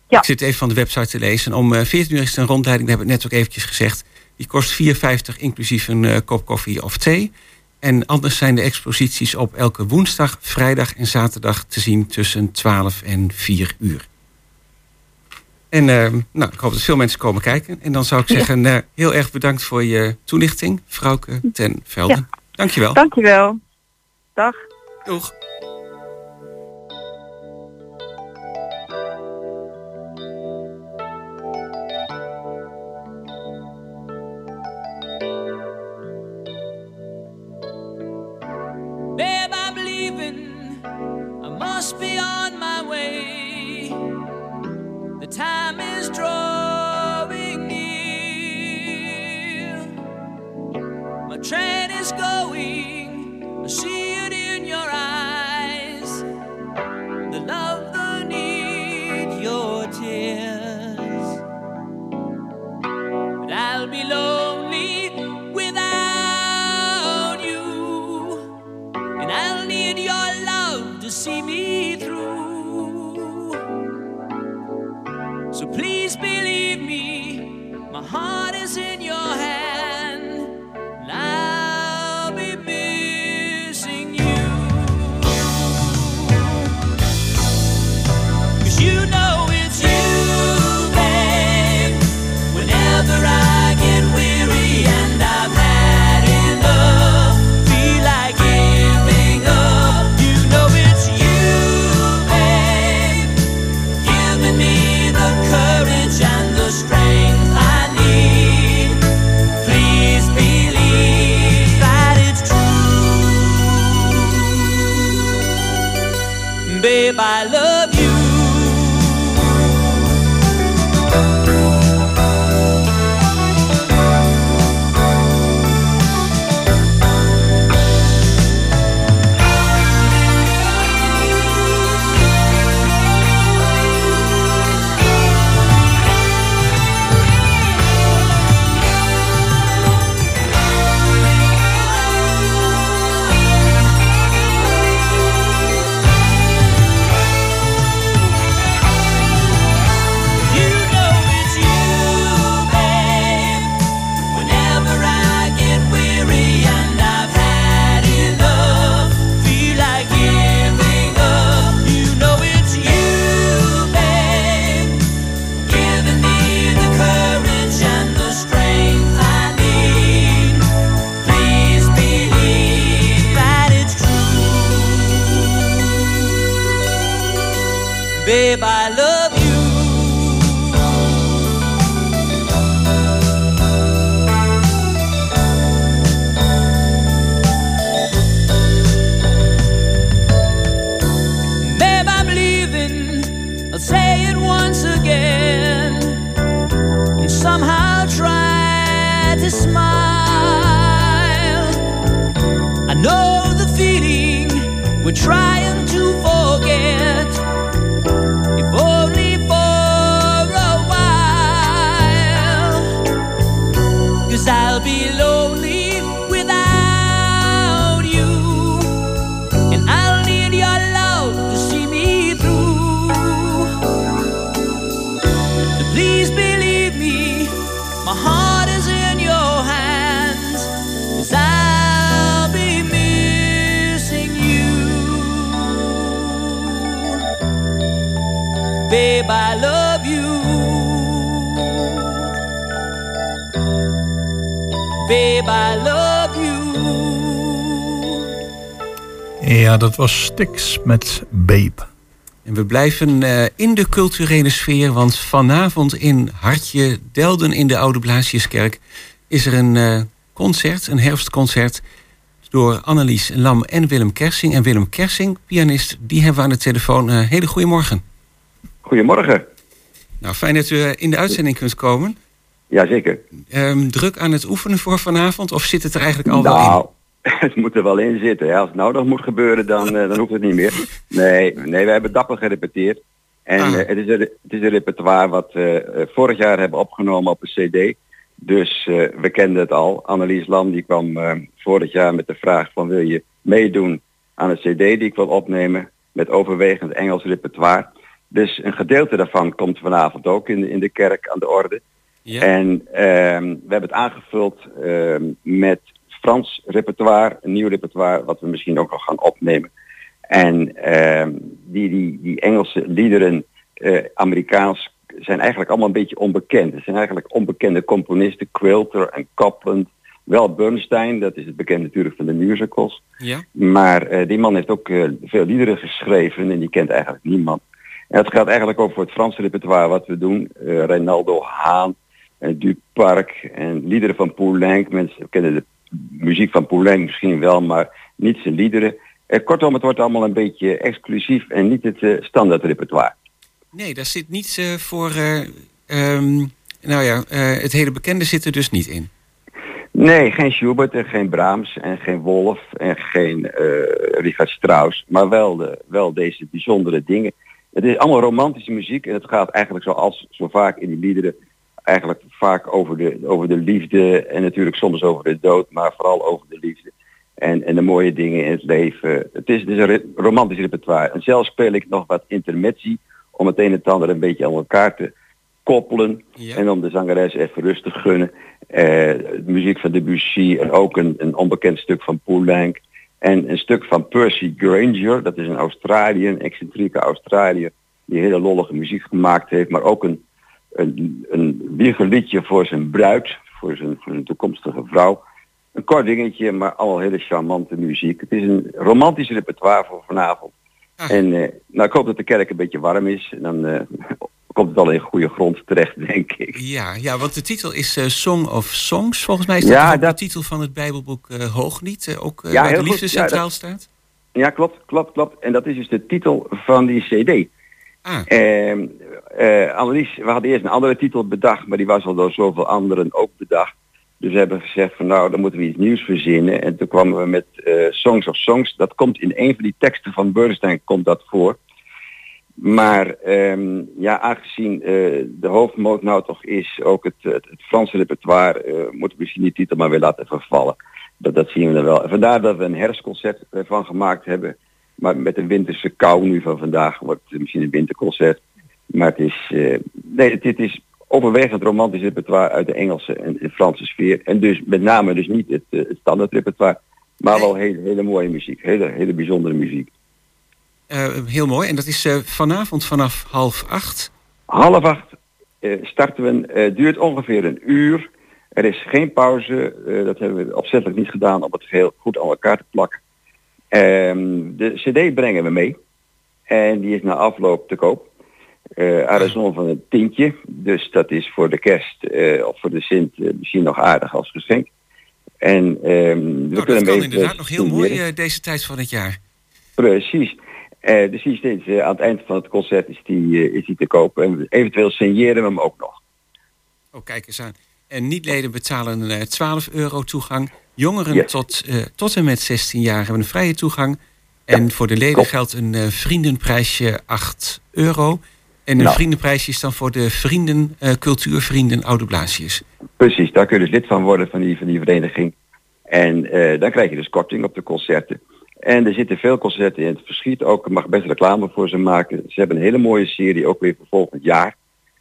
Ja. Ik zit even van de website te lezen. Om eh, 14 uur is er een rondleiding, dat heb ik net ook eventjes gezegd. Die kost 4,50 inclusief een eh, kop koffie of thee. En anders zijn de exposities op elke woensdag, vrijdag en zaterdag te zien tussen 12 en 4 uur. En ehm, nou, ik hoop dat veel mensen komen kijken. En dan zou ik zeggen, eh, heel erg bedankt voor je toelichting, Frauke ten Velden. Dankjewel. Dankjewel. Dag. Doeg. Ja, dat was Stix met Babe. En we blijven eh, in de culturele sfeer, want vanavond in Hartje, Delden in de Oude Blaasjeskerk, is er een eh, concert, een herfstconcert, door Annelies Lam en Willem Kersing. En Willem Kersing, pianist, die hebben we aan de telefoon. Eh hele goedemorgen. Goedemorgen. Nou, fijn dat u in de uitzending kunt komen. Jazeker. Ehm, druk aan het oefenen voor vanavond, of zit het er eigenlijk al wel in? Het moet er wel in zitten. Hè. Als het nou nog moet gebeuren, dan, eh, dan hoeft het niet meer. Nee, nee we hebben dapper gerepeteerd. En Ah. eh, het, is een, het is een repertoire wat we eh, vorig jaar hebben opgenomen op een cd. Dus we kenden het al. Annelies Lam die kwam vorig jaar met de vraag van wil je meedoen aan een cd die ik wil opnemen met overwegend Engels repertoire. Dus een gedeelte daarvan komt vanavond ook in de, in de kerk aan de orde. Ja. En ehm, we hebben het aangevuld ehm, met Frans repertoire, een nieuw repertoire wat we misschien ook al gaan opnemen. En ehm, die, die, die Engelse liederen, eh, Amerikaans, zijn eigenlijk allemaal een beetje onbekend. Het zijn eigenlijk onbekende componisten, Quilter en Copland. Wel Bernstein, dat is het bekend natuurlijk van de musicals. Ja. Maar eh, die man heeft ook eh, veel liederen geschreven en die kent eigenlijk niemand. En het gaat eigenlijk voor het Franse repertoire wat we doen. Reynaldo Haan, Duparc en liederen van Poulenc. Mensen kennen de muziek van Poulenc misschien wel, maar niet zijn liederen. Eh, kortom, het wordt allemaal een beetje exclusief en niet het eh, standaard repertoire. Nee, daar zit niets eh, voor. eh, ehm, nou ja, eh, het hele bekende zit er dus niet in. Nee, geen Schubert en geen Brahms en geen Wolf en geen Richard Strauss, maar wel, de, wel deze bijzondere dingen. Het is allemaal romantische muziek en het gaat eigenlijk zoals zo vaak in die liederen eigenlijk vaak over de, over de liefde en natuurlijk soms over de dood, maar vooral over de liefde en, en de mooie dingen in het leven. Het is dus een romantisch repertoire. En zelf speel ik nog wat intermezzi om het een en het ander een beetje aan elkaar te koppelen en om de zangeres even rustig gunnen. Eh, muziek van Debussy en ook een, een onbekend stuk van Poulenc. En een stuk van Percy Granger, dat is een Australiër, een excentrieke Australiër, die hele lollige muziek gemaakt heeft, maar ook een, een, een wiegerliedje voor zijn bruid, voor zijn, voor zijn toekomstige vrouw. Een kort dingetje, maar allemaal hele charmante muziek. Het is een romantisch repertoire voor vanavond. En eh, nou, ik hoop dat de kerk een beetje warm is. En dan eh, komt het al in goede grond terecht, denk ik. Ja, ja want de titel is eh, Song of Songs. Volgens mij is dat Ja, ook de titel van het Bijbelboek Hooglied. ook Ja, waar de liefde. Ja, centraal dat- staat. Ja, klopt, klopt, klopt. En dat is dus de titel van die cd. Ah. Ehm, eh, Annelies, we hadden eerst een andere titel bedacht, maar die was al door zoveel anderen ook bedacht. Dus we hebben gezegd van nou, dan moeten we iets nieuws verzinnen. En toen kwamen we met eh, Songs of Songs. Dat komt in een van die teksten van Bernstein komt dat voor. Maar ehm, ja, aangezien eh, de hoofdmoot nou toch is ook het, het, Franse repertoire, eh, moeten we misschien die titel maar weer laten vervallen. Dat, dat zien we dan wel. Vandaar dat we een herfstconcert ervan gemaakt hebben. Maar met de winterse kou nu van vandaag wordt het misschien een winterconcert. Maar het is, eh, nee, het is overwegend romantisch repertoire uit de Engelse en de Franse sfeer. En dus met name dus niet het, eh, het standaard repertoire, maar wel hele, hele mooie muziek. Hele, hele bijzondere muziek. Eh, heel mooi. En dat is vanavond vanaf half acht. Half acht starten we. Het duurt ongeveer een uur. Er is geen pauze. dat hebben we opzettelijk niet gedaan om het geheel goed aan elkaar te plakken. Ehm, de cd brengen we mee. En die is na afloop te koop. Zon van een tientje. Dus dat is voor de kerst eh, of voor de Sint eh, misschien nog aardig als geschenk. En ehm, we Nou, dat kunnen kan mee inderdaad nog heel mooi deze tijd van het jaar. Precies. Dus die is aan het eind van het concert is die, is die te kopen. En eventueel signeren we hem ook nog. Oh, kijk eens aan. En niet-leden betalen eh 12 euro toegang. Jongeren Yes. tot, eh, tot en met 16 jaar hebben een vrije toegang. En voor de leden geldt een eh, vriendenprijsje 8 euro. En een Nou. vriendenprijsje is dan voor de vrienden, eh, cultuurvrienden Oude Blaasjes. Precies, daar kun je dus lid van worden van die, van die vereniging. En dan krijg je dus korting op de concerten. En er zitten veel concerten in het verschiet. Ook ik mag best reclame voor ze maken. Ze hebben een hele mooie serie, ook weer voor volgend jaar,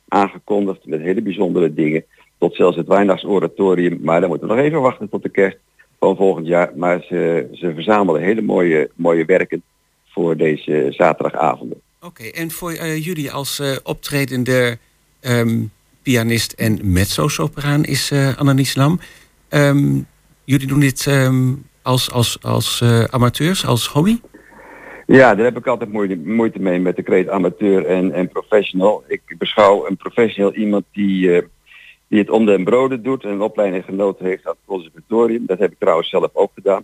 aangekondigd. Met hele bijzondere dingen. Tot zelfs het Weihnachtsoratorium. Maar dan moeten we nog even wachten tot de kerst van volgend jaar. Maar ze, ze verzamelen hele mooie, mooie werken voor deze zaterdagavonden. Oké, en voor eh, jullie als eh, optredende ehm, pianist en mezzo-sopraan is eh Annelies Lam. Ehm, jullie doen dit ehm, als, als, als amateurs, als hobby? Ja, daar heb ik altijd moeite, moeite mee met de kreet amateur en, en professional. Ik beschouw een professional iemand die, die het om de broden doet en een opleiding genoten heeft aan het conservatorium. Dat heb ik trouwens zelf ook gedaan.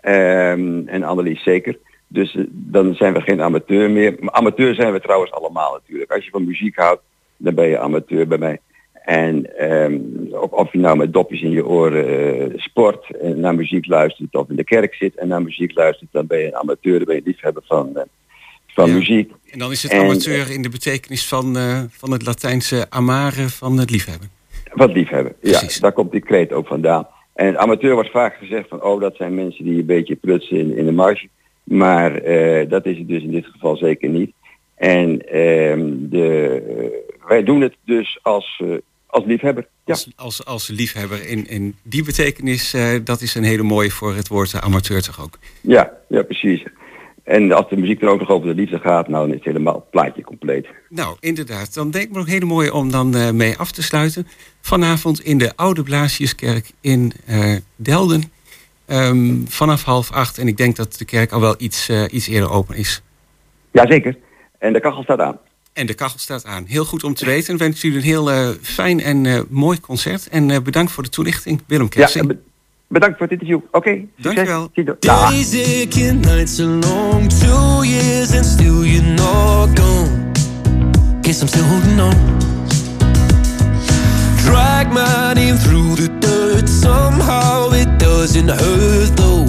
Ehm, en Annelies zeker. Dus eh, dan zijn we geen amateur meer. Maar amateur zijn we trouwens allemaal natuurlijk. Als je van muziek houdt, dan ben je amateur bij mij. En ehm, of, of je nou met dopjes in je oren eh, sport en naar muziek luistert of in de kerk zit en naar muziek luistert, dan ben je een amateur, dan ben je liefhebber van, eh, van muziek. En dan is het En, amateur in de betekenis van, van het Latijnse amare van het liefhebben. Wat liefhebben. Ja, daar komt die kreet ook vandaan. En amateur wordt vaak gezegd van, oh, dat zijn mensen die een beetje prutsen in, in de marge. Maar eh, dat is het dus in dit geval zeker niet. En ehm, de, eh, wij doen het dus als, eh, als liefhebber. Ja. Als, als, als liefhebber in, in die betekenis, dat is een hele mooie voor het woord amateur toch ook. Ja, ja, precies. En als de muziek dan ook nog over de liefde gaat, nou dan is het helemaal het plaatje compleet. Nou, inderdaad. Dan denk ik me ook hele mooi om dan eh, mee af te sluiten. Vanavond in de Oude Blaasjeskerk in eh, Delden. Ehm, vanaf half acht. En ik denk dat de kerk al wel iets, eh, iets eerder open is. Jazeker. En de kachel staat aan. En de kachel staat aan. Heel goed om te weten. Ik wens jullie een heel fijn en mooi concert. En bedankt voor de toelichting, Willem Kersing. Bedankt voor het interview. Oké, Dankjewel. Days aching, nights are long, two years and still you're not gone. Guess I'm still holding on. Drag my name through the dirt, somehow it doesn't hurt though.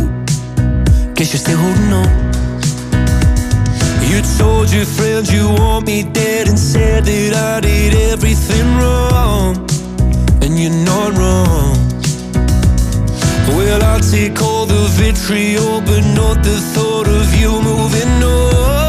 Guess you're still holding on. You told your friends you want me dead and said that I did everything wrong. And you're not wrong. Well, I'll take all the vitriol, but not the thought of you moving on.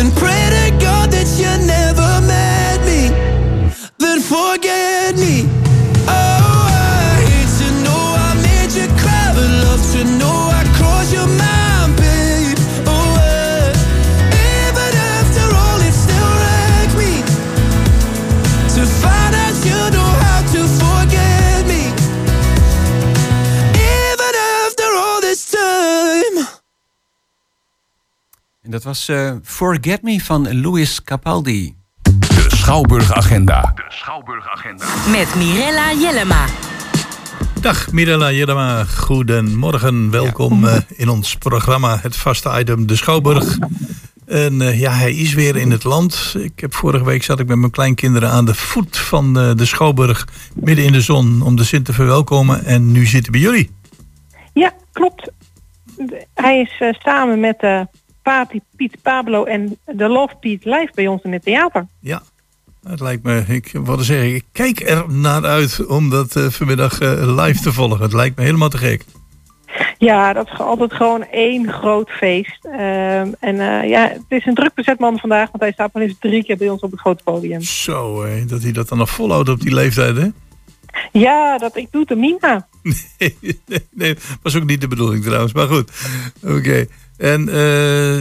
and pray En dat was eh, Forget Me van Louis Capaldi. De Schouwburg Agenda. Met Mirella Jellema. Dag Mirella Jellema, goedemorgen. Welkom eh, in ons programma, het vaste item De Schouwburg. En eh, ja, hij is weer in het land. Ik heb vorige week zat ik met mijn kleinkinderen aan de voet van eh, de Schouwburg, midden in de zon, om de Sint te verwelkomen. En nu zitten we bij jullie. Ja, klopt. De- Hij is eh, samen met eh Pati, Piet Pablo en de Love Piet live bij ons in het theater. Ja, het lijkt me, ik wilde zeggen, ik kijk er naar uit om dat eh, vanmiddag eh, live te volgen. Het lijkt me helemaal te gek. Ja, dat is altijd gewoon één groot feest. Ehm, en eh, ja, het is een druk bezet man vandaag, want hij staat maar eens drie keer bij ons op het grote podium. Zo, dat hij dat dan nog volhoudt op die leeftijd, hè? Ja, dat ik doe de Mina. Nee, nee, nee, was ook niet de bedoeling trouwens, maar goed. Oké. En eh,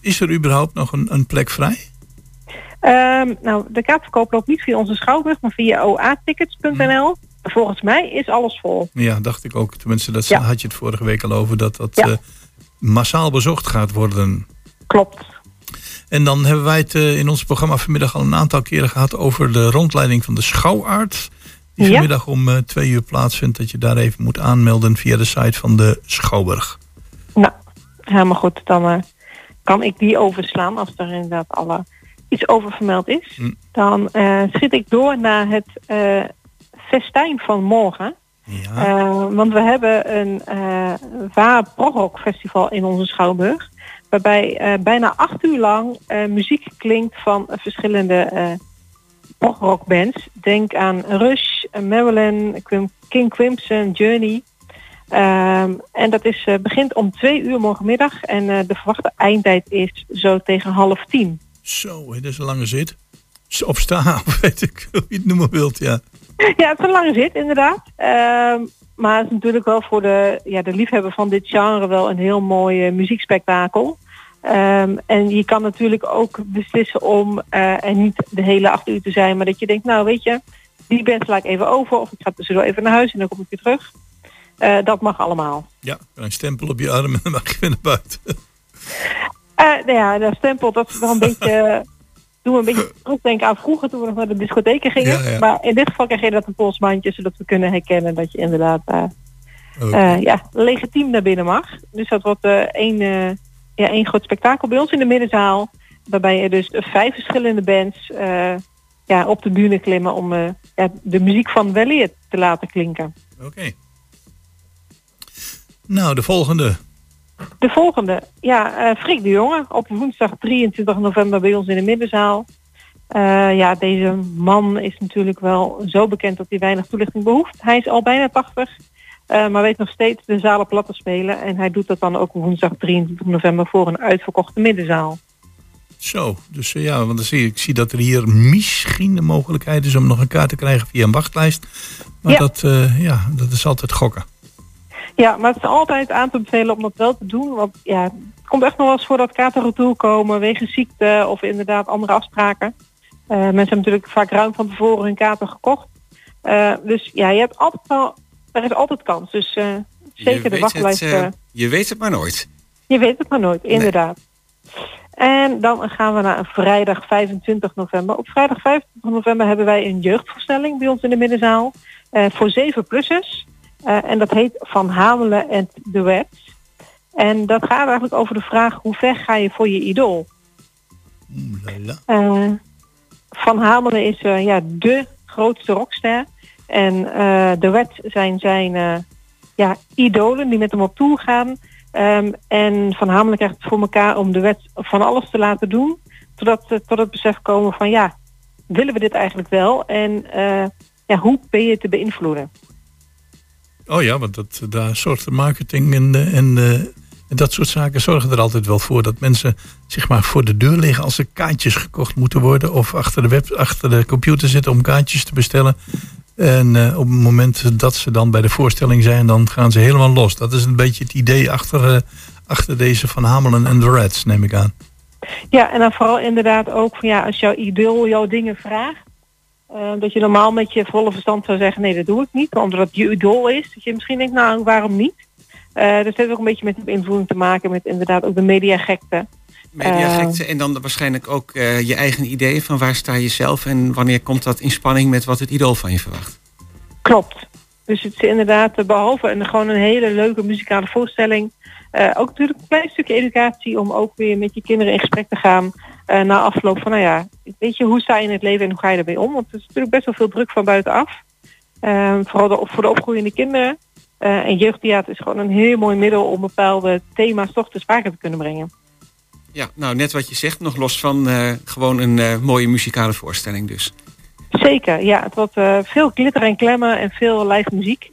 is er überhaupt nog een, een plek vrij? Ehm, nou, de kaartverkoop loopt niet via onze schouwburg, maar via oatickets.nl. Volgens mij is alles vol. Ja, dacht ik ook. Tenminste, dat Ja. had je het vorige week al over, dat dat Ja. eh, massaal bezocht gaat worden. Klopt. En dan hebben wij het eh, in ons programma vanmiddag al een aantal keren gehad over de rondleiding van de schouwaard. Die Ja. vanmiddag om twee uur plaatsvindt. Dat je daar even moet aanmelden via de site van de Schouwburg. Helemaal goed. Dan eh, kan ik die overslaan als er inderdaad alle iets over vermeld is. Hm. Dan eh, schiet ik door naar het eh, festijn van morgen. Eh, want we hebben een uh, Waar Prog Festival in onze Schouwburg. Waarbij bijna acht uur lang muziek klinkt van verschillende progrock bands. Denk aan Rush, Marilyn, King Crimson, Journey. Ehm, en dat is, eh, begint om twee uur morgenmiddag. En eh, de verwachte eindtijd is zo tegen half tien. Zo, hè, dat is een lange zit. Op staan, of weet ik hoe je het noemen wilt, ja. Ja, het is een lange zit, inderdaad. Ehm, maar het is natuurlijk wel voor de, ja, de liefhebber van dit genre wel een heel mooi eh, muziekspektakel. Ehm, en je kan natuurlijk ook beslissen om er niet de hele acht uur te zijn, maar dat je denkt, nou weet je, die band sla ik even over of ik ga tussendoor even naar huis en dan kom ik weer terug. Eh, dat mag allemaal. Ja, een stempel op je arm en dan mag je weer naar buiten. Eh nou ja, dat stempel, dat is wel een beetje... Doen we een beetje terugdenken aan vroeger toen we nog naar de discotheken gingen. Ja, ja. Maar in dit geval krijg je dat een polsbandje, zodat we kunnen herkennen dat je inderdaad eh, eh, ja, legitiem naar binnen mag. Dus dat wordt één, ja, één groot spektakel bij ons in de middenzaal. Waarbij er dus vijf verschillende bands ja, op de bühne klimmen om ja, de muziek van weleer te laten klinken. Oké. Nou, de volgende. De volgende, ja, eh Frik de Jonge op woensdag 23 november bij ons in de middenzaal. Eh, ja, deze man is natuurlijk wel zo bekend dat hij weinig toelichting behoeft. Hij is al bijna 80, eh, maar weet nog steeds de zalen plat te spelen. En hij doet dat dan ook woensdag 23 november voor een uitverkochte middenzaal. Zo, dus ja, want dan zie ik, zie dat er hier misschien de mogelijkheid is om nog een kaart te krijgen via een wachtlijst. Maar Ja. dat, ja, dat is altijd gokken. Ja, maar het is altijd aan te bevelen om dat wel te doen. Want ja, het komt echt nog wel eens voor dat retour komen wegens ziekte of inderdaad andere afspraken. Eh, mensen hebben natuurlijk vaak ruim van tevoren hun kaarten gekocht. Eh, dus ja, je hebt altijd wel, er is altijd kans. Dus eh, zeker de wachtlijst. Het, je weet het maar nooit. je weet het maar nooit, inderdaad. En dan gaan we naar een vrijdag 25 november. Op vrijdag 25 november hebben wij een jeugdvoorstelling bij ons in de middenzaal. voor 7-plussers. Eh, en dat heet Van Hamelen en de Wets. En dat gaat eigenlijk over de vraag hoe ver ga je voor je idool? Eh, van Hamelen is eh, ja, de grootste rockster. En de Wet zijn zijn ja, idolen die met hem op tour gaan. Ehm, en Van Hamelen krijgt het voor elkaar om de wet van alles te laten doen. Totdat ze tot het besef komen van ja, willen we dit eigenlijk wel? En ja, hoe ben je te beïnvloeden? Oh ja, want dat, daar de marketing en, eh, en, eh, en dat soort zaken zorgen er altijd wel voor dat mensen zeg maar voor de deur liggen als er kaartjes gekocht moeten worden of achter de, web, achter de computer zitten om kaartjes te bestellen. En eh, op het moment dat ze dan bij de voorstelling zijn, dan gaan ze helemaal los. Dat is een beetje het idee achter, achter deze Van Hamelen en de Reds, neem ik aan. Ja, en dan vooral inderdaad ook van ja, als jouw idool jouw dingen vraagt. Eh, dat je normaal met je volle verstand zou zeggen, nee, dat doe ik niet. Omdat het je idool is, dat je misschien denkt, nou, waarom niet? Eh dus het heeft ook een beetje met de beïnvloeding te maken met inderdaad ook de mediagekte. Mediagekte en dan waarschijnlijk ook eh, je eigen idee van waar sta je zelf en wanneer komt dat in spanning met wat het idool van je verwacht. Klopt. Dus het is inderdaad, eh, behalve een, gewoon een hele leuke muzikale voorstelling, eh, ook natuurlijk een klein stukje educatie om ook weer met je kinderen in gesprek te gaan eh, na afloop van, nou ja, weet je, hoe sta je in het leven en hoe ga je ermee om? Want er is natuurlijk best wel veel druk van buitenaf. Eh, vooral de, voor de opgroeiende kinderen. Eh, en jeugdtheater is gewoon een heel mooi middel om bepaalde thema's toch te sprake te kunnen brengen. Ja, nou net wat je zegt, nog los van eh, gewoon een mooie muzikale voorstelling dus. Zeker, ja. Het wordt veel glitter en klemmen en veel live muziek.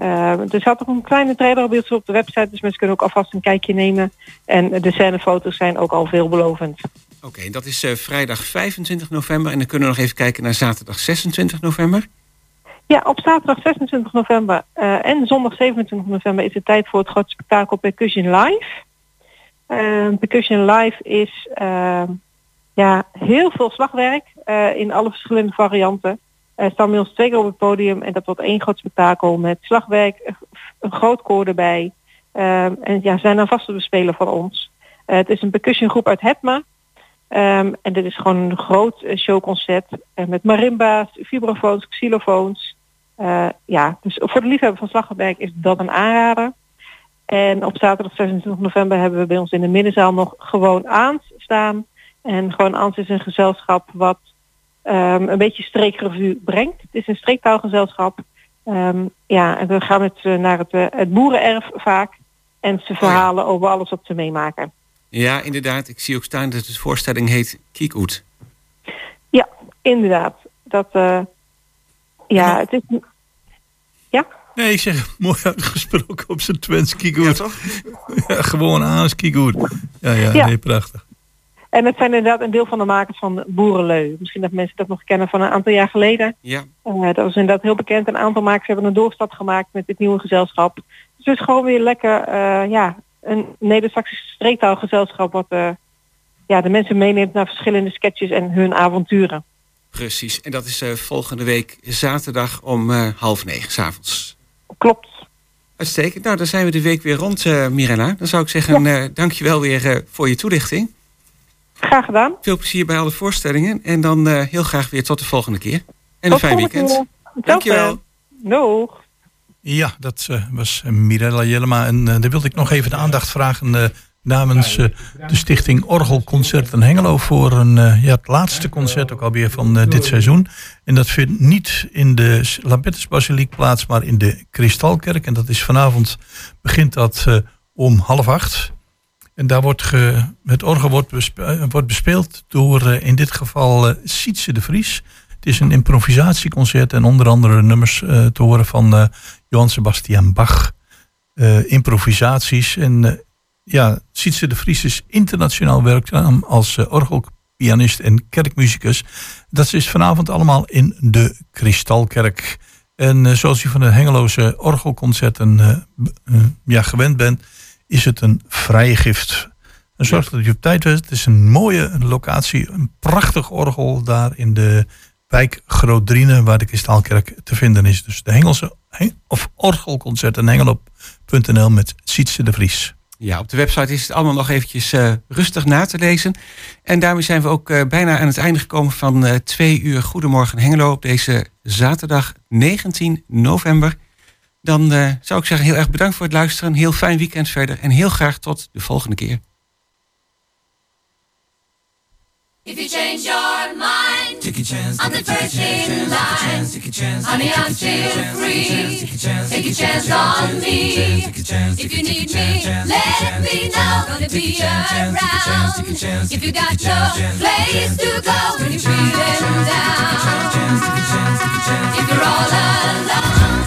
Eh, er zat ook een kleine trailerbeeld op de website, dus mensen kunnen ook alvast een kijkje nemen. En de scènefoto's zijn ook al veelbelovend. Oké, dat is eh, vrijdag 25 november en dan kunnen we nog even kijken naar zaterdag 26 november. Ja, op zaterdag 26 november eh, en zondag 27 november is het tijd voor het grote spektakel Percussion Live. Eh, Percussion Live is ja, heel veel slagwerk in alle verschillende varianten. Er staan ons twee keer op het podium en dat wordt één groot spektakel met slagwerk, een- groot koor erbij. En ja, zijn een vaste bespeler van ons. Het is een percussiongroep uit Hetma. Ehm, en dit is gewoon een groot eh, showconcert eh, met marimba's, vibrafoons, xylofoons. Eh, ja, dus voor de liefhebber van slagwerk is dat een aanrader. En op zaterdag 26 november hebben we bij ons in de middenzaal nog gewoon Aans staan. En gewoon Aans is een gezelschap wat ehm, een beetje streekrevue brengt. Het is een streektaalgezelschap. Ehm, ja, en we gaan met naar het, het boerenerf vaak. En ze verhalen over alles wat ze meemaken. Ja, inderdaad. Ik zie ook staan dat de voorstelling heet Kiekhoed. Ja, inderdaad. Dat, eh, ja, het is... Ja? Nee, ik zeg mooi uitgesproken op zijn Twents kiekoet. Ja, Ja, gewoon aan als kiekoet. Ja, ja, Ja. nee, prachtig. En het zijn inderdaad een deel van de makers van Boerenleu. Misschien dat mensen dat nog kennen van een aantal jaar geleden. Ja. Eh, dat was inderdaad heel bekend. Een aantal makers hebben een doorstap gemaakt met dit nieuwe gezelschap. Dus het is gewoon weer lekker, eh, ja, een Neder-Saxisch streektaalgezelschap wat eh, ja, de mensen meeneemt naar verschillende sketches en hun avonturen. Precies. En dat is eh, volgende week zaterdag om eh, half negen s'avonds. Klopt. Uitstekend. Nou, dan zijn we de week weer rond, eh Mirella. Dan zou ik zeggen, eh dankjewel weer voor je toelichting. Graag gedaan. Veel plezier bij alle voorstellingen. En dan heel graag weer tot de volgende keer. En een fijn weekend. keer. Dankjewel. Doeg. Ja, dat eh, was Mirella Jellema. En eh, daar wilde ik nog even de aandacht vragen eh, namens eh, de stichting Orgelconcerten Hengelo voor een, eh, ja, het laatste concert ook alweer van eh, dit seizoen. En dat vindt niet in de Lambertusbasiliek plaats, maar in de Kristalkerk. En dat is vanavond, begint dat eh, om half acht. En daar wordt ge, het orgel wordt, bespe- eh, wordt bespeeld door eh, in dit geval eh, Sietse de Vries. Het is een improvisatieconcert en onder andere nummers eh, te horen van eh, Johann Sebastian Bach. Eh, improvisaties. En eh, ja, Sietse de Vries is internationaal werkzaam als eh, orgelpianist en kerkmuzikus. Dat is vanavond allemaal in de Kristalkerk. En zoals u van de Hengeloze orgelconcerten ja, gewend bent, is het een vrije gift. En zorg dat je op tijd bent. Het is een mooie locatie, een prachtig orgel daar in de wijk Grootdriene, waar de Kristalkerk te vinden is. Dus de Hengelse Heng- of orgelconcerten hengelo.nl met Sietse de Vries. Ja, op de website is het allemaal nog eventjes eh, rustig na te lezen. En daarmee zijn we ook eh, bijna aan het einde gekomen van eh, twee uur Goedemorgen Hengelo op deze zaterdag 19 november. Dan eh, zou ik zeggen heel erg bedankt voor het luisteren. Heel fijn weekend verder en heel graag tot de volgende keer. If you change your mind, I'm the first in line. Honey, I'm still free. Take a chance on me. If you need me, let me know. Gonna be around. If you got no place to go when you're feeling down. If you're all alone.